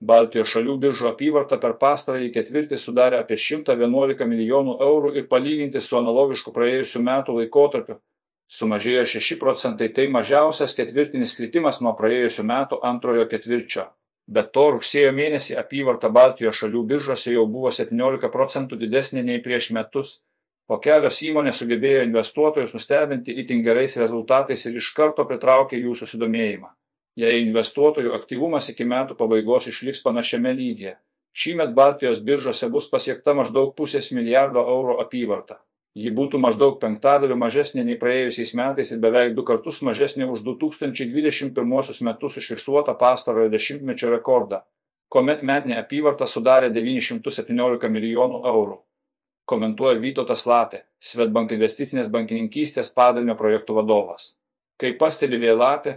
Baltijos šalių biržų apyvarta per pastarąjį ketvirtį sudarė apie 111 milijonų eurų ir palyginti su analogišku praėjusiu metų laikotarpiu sumažėjo 6 procentai, tai mažiausias ketvirtinis kritimas nuo praėjusiu metu antrojo ketvirčio. Be to, rugsėjo mėnesį apyvarta Baltijos šalių biržose jau buvo 17 procentų didesnė nei prieš metus, o kelios įmonės sugebėjo investuotojus nustebinti itin gerais rezultatais ir iš karto pritraukė jų susidomėjimą jei investuotojų aktyvumas iki metų pabaigos išliks panašiame lygyje. Šįmet Baltijos biržose bus pasiekta maždaug pusės milijardo eurų apyvarta. Ji būtų maždaug penktadaliu mažesnė nei praėjusiais metais ir beveik du kartus mažesnė už 2021 metus užfiksuotą pastarojo dešimtmečio rekordą, kuomet metinė apyvarta sudarė 917 milijonų eurų. Komentuoja Vytautas Lapė, Svetbank investicinės bankininkystės padalinio projektų vadovas. Kaip pastebi Vėlapė,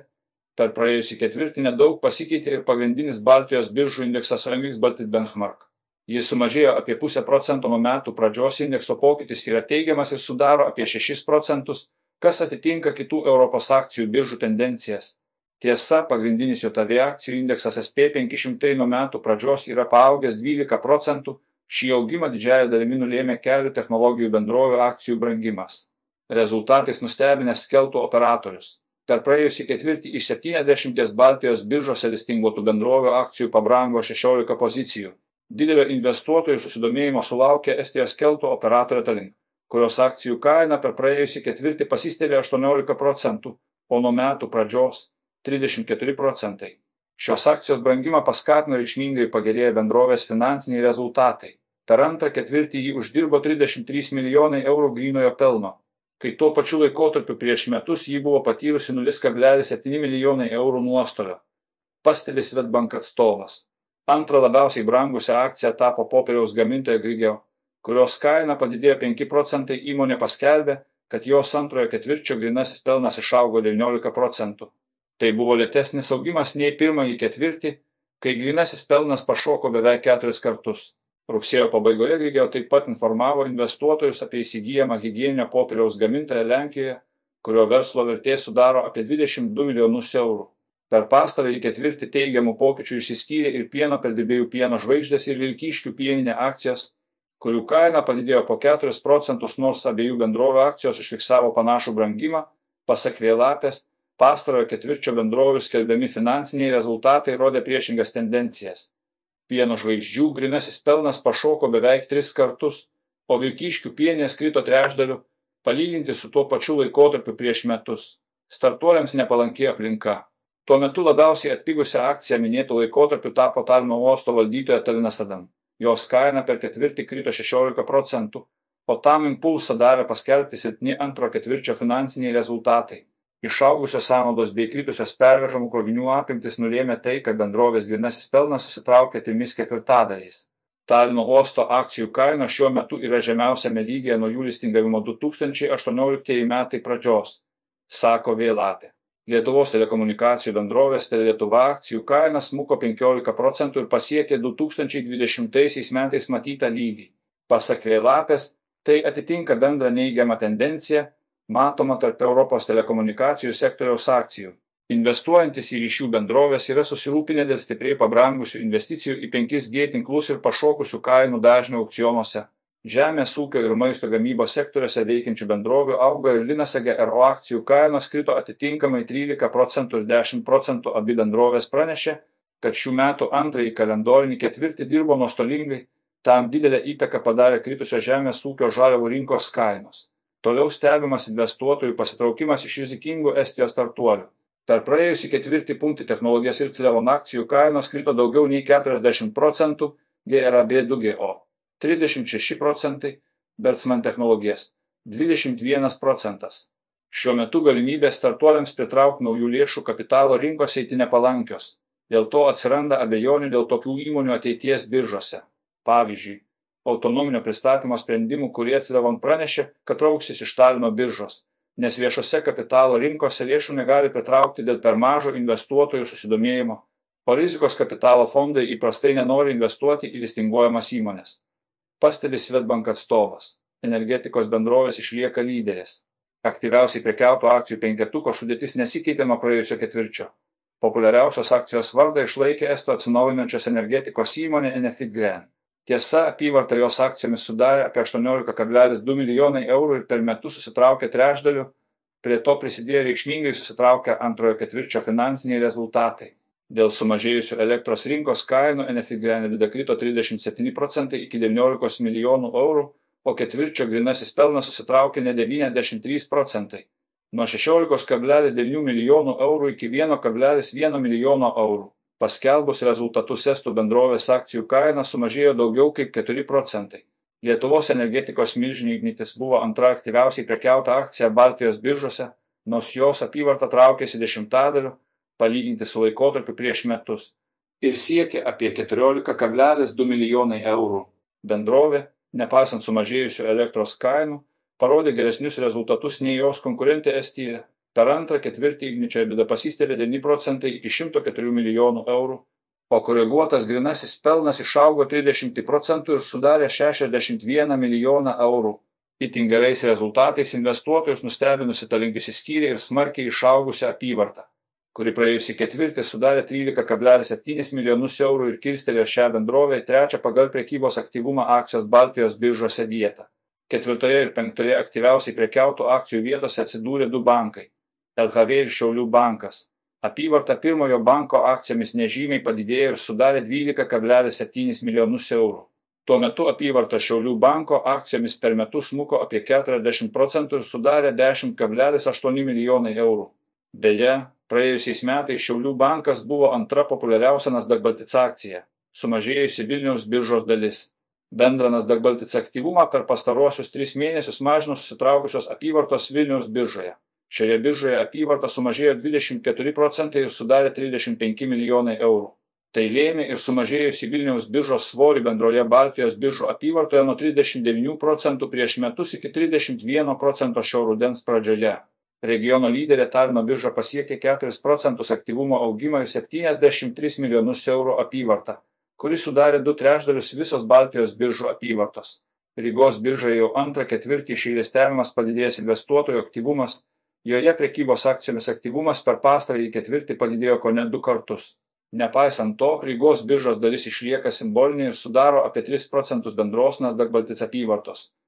Per praėjusį ketvirtį nedaug pasikeitė ir pagrindinis Baltijos biržų indeksas OMX Baltic Benchmark. Jis sumažėjo apie pusę procento nuo metų pradžios indekso pokytis yra teigiamas ir sudaro apie 6 procentus, kas atitinka kitų Europos akcijų biržų tendencijas. Tiesa, pagrindinis JOTV akcijų indeksas SP500 nuo metų pradžios yra paaugęs 12 procentų, šį augimą didžiąją dalimi nulėmė kelių technologijų bendrovių akcijų brangimas. Rezultatais nustebinęs skeltų operatorius. Per praėjusį ketvirtį iš 70 Baltijos biržose listinguotų bendrovių akcijų pabrango 16 pozicijų. Didelio investuotojų susidomėjimo sulaukė Estijos keltų operatorė Talink, kurios akcijų kaina per praėjusį ketvirtį pasistelė 18 procentų, o nuo metų pradžios 34 procentai. Šios akcijos brangimą paskatino reikšmingai pagerėję bendrovės finansiniai rezultatai. Per antrą ketvirtį jį uždirbo 33 milijonai eurų grynojo pelno, kai tuo pačiu laikotarpiu prieš metus ji buvo patyrusi 0,7 milijonai eurų nuostolio. Pastebi Svetbank atstovas. Antra labiausiai brangusią akciją tapo popieriaus gamintoja Grigeo, kurios kaina padidėjo 5 procentai įmonė paskelbė, kad jos antrojo ketvirčio grinasis pelnas išaugo 19 procentų. Tai buvo lėtesnis augimas nei pirmąjį ketvirtį, kai grinasis pelnas pašoko beveik keturis kartus. Rugsėjo pabaigoje Grigeo taip pat informavo investuotojus apie įsigijamą hygieninio popieriaus gamintoją Lenkijoje, kurio verslo vertė sudaro apie 22 milijonus eurų. Per pastarąjį ketvirtį teigiamų pokyčių išsiskyrė ir pieno perdirbėjų pieno žvaigždės ir vilkyškių pieninė akcijos, kurių kaina padidėjo po 4 procentus, nors abiejų bendrovių akcijos užfiksavo panašų brangimą, pasak vėlapės, pastarojo ketvirčio bendrovių skelbiami finansiniai rezultatai rodė priešingas tendencijas pieno žvaigždžių grinasis pelnas pašoko beveik tris kartus, o vilkyškių pienės krito trečdaliu, palyginti su tuo pačiu laikotarpiu prieš metus. Startuoliams nepalanki aplinka. Tuo metu labiausiai atpigusią akciją minėtų laikotarpiu tapo Talino uosto valdytoja Talinas Adam. Jos kaina per ketvirtį krito 16 procentų, o tam impulsą davė paskelbti silpni antro ketvirčio finansiniai rezultatai. Išaugusios sąnaudos bei kritusios pervežamų krovinių apimtis nulėmė tai, kad bendrovės grinasis pelnas susitraukė trimis ketvirtadaliais. Talino uosto akcijų kaina šiuo metu yra žemiausiame lygyje nuo jų listingavimo 2018 metai pradžios, sako Vėlapė. Lietuvos telekomunikacijų bendrovės Telietuva akcijų kaina smuko 15 procentų ir pasiekė 2020 metais matytą lygį. Pasak Vėlapės, tai atitinka bendrą neigiamą tendenciją, matoma tarp Europos telekomunikacijų sektoriaus akcijų. Investuojantis į ryšių bendrovės yra susirūpinę dėl stipriai pabrangusių investicijų į 5G tinklus ir pašokusių kainų dažnių aukcionuose. Žemės ūkio ir maisto gamybos sektoriuose veikiančių bendrovių auga ir Linas AGRO akcijų kainos krito atitinkamai 13 procentų ir 10 procentų abi bendrovės pranešė, kad šių metų antrąjį kalendorinį ketvirtį dirbo nuostolingai, tam didelę įtaką padarė kritusios žemės ūkio žaliavų rinkos kainos. Toliau stebimas investuotojų pasitraukimas iš rizikingų Estijos startuolių. Per praėjusį ketvirtį punktį technologijos ir Clevon akcijų kainos krito daugiau nei 40 procentų GRAB 2GO, 36 procentai Bertsman technologijas, 21 procentas. Šiuo metu galimybės startuoliams pritraukti naujų lėšų kapitalo rinkos eiti nepalankios. Dėl to atsiranda abejonių dėl tokių įmonių ateities biržose. Pavyzdžiui, autonominio pristatymo sprendimų, kurie Clevon pranešė, kad trauksis iš Talino biržos, nes viešose kapitalo rinkose lėšų negali pritraukti dėl per mažo investuotojų susidomėjimo, o rizikos kapitalo fondai įprastai nenori investuoti į listinguojamas įmonės. Pastebi Svetbank atstovas. Energetikos bendrovės išlieka lyderės. Aktyviausiai prekiautų akcijų penketuko sudėtis nesikeitė nuo praėjusio ketvirčio. Populiariausios akcijos vardą išlaikė Esto atsinaujinančios energetikos įmonė Enefit-Gren. Tiesa, apyvarta jos akcijomis sudarė apie 18,2 milijonai eurų ir per metus susitraukė trečdaliu, prie to prisidėjo reikšmingai susitraukę antrojo ketvirčio finansiniai rezultatai. Dėl sumažėjusių elektros rinkos kainų Enefit-Gren EBITDA krito 37 procentai iki 19 milijonų eurų, o ketvirčio grinasis pelnas susitraukė ne 93 procentai nuo 16,9 milijonų eurų iki 1,1 milijono eurų. Paskelbus rezultatus estų bendrovės akcijų kaina sumažėjo daugiau kaip 4 procentai. Lietuvos energetikos milžinių ignitis buvo antra aktyviausiai prekiauta akcija Baltijos biržose, nors jos apyvarta traukėsi dešimtadaliu, palyginti su laikotarpiu prieš metus, ir siekė apie 14,2 milijonai eurų. Bendrovė, nepaisant sumažėjusių elektros kainų, parodė geresnius rezultatus nei jos konkurentė Estija. Per antrą ketvirtį Igničio EBITDA pasistelė 9 procentai iki 104 milijonų eurų, o koreguotas grinasis pelnas išaugo 30 procentų ir sudarė 61 milijoną eurų. Itin gerais rezultatais investuotojus nustebinusi ta link įsiskyrė ir smarkiai išaugusią apyvartą, kuri praėjusį ketvirtį sudarė 13,7 milijonus eurų ir kirstelėjo šią bendrovę trečią pagal prekybos aktyvumą akcijos Baltijos biržose vietą. Ketvirtoje ir penktoje aktyviausiai prekiautų akcijų vietose atsidūrė du bankai - LHV ir Šiaulių bankas. Apyvarta pirmojo banko akcijomis nežymiai padidėjo ir sudarė 12,7 milijonus eurų. Tuo metu apyvarta Šiaulių banko akcijomis per metus smuko apie 40 procentų ir sudarė 10,8 milijonai eurų. Beje, praėjusiais metais Šiaulių bankas buvo antra populiariausia Nasdaq Baltic akcija, sumažėjusi Vilniaus biržos dalis. Bendrą Nasdaq Baltic aktyvumą per pastaruosius tris mėnesius mažino susitraukusios apyvartos Vilniaus biržoje. Šioje biržoje apyvarta sumažėjo 24 procentai ir sudarė 35 milijonai eurų. Tai lėmė ir sumažėjusi Vilniaus biržos svorį bendroje Baltijos biržų apyvartoje nuo 39 procentų prieš metus iki 31 procento šio rudens pradžioje. Regiono lyderė Talino birža pasiekė 4 procentus aktyvumo augimą ir 73 milijonus eurų apyvartą kuri sudarė du trečdalius visos Baltijos biržų apyvartos. Rygos biržoje jau antrą ketvirtį iš eilės stebimas padidėjęs investuotojų aktyvumas, joje prekybos akcijomis aktyvumas per pastarąjį ketvirtį padidėjo ko net du kartus. Nepaisant to, Rygos biržos dalis išlieka simbolinė ir sudaro apie 3 procentus bendros Nasdaq Baltic apyvartos.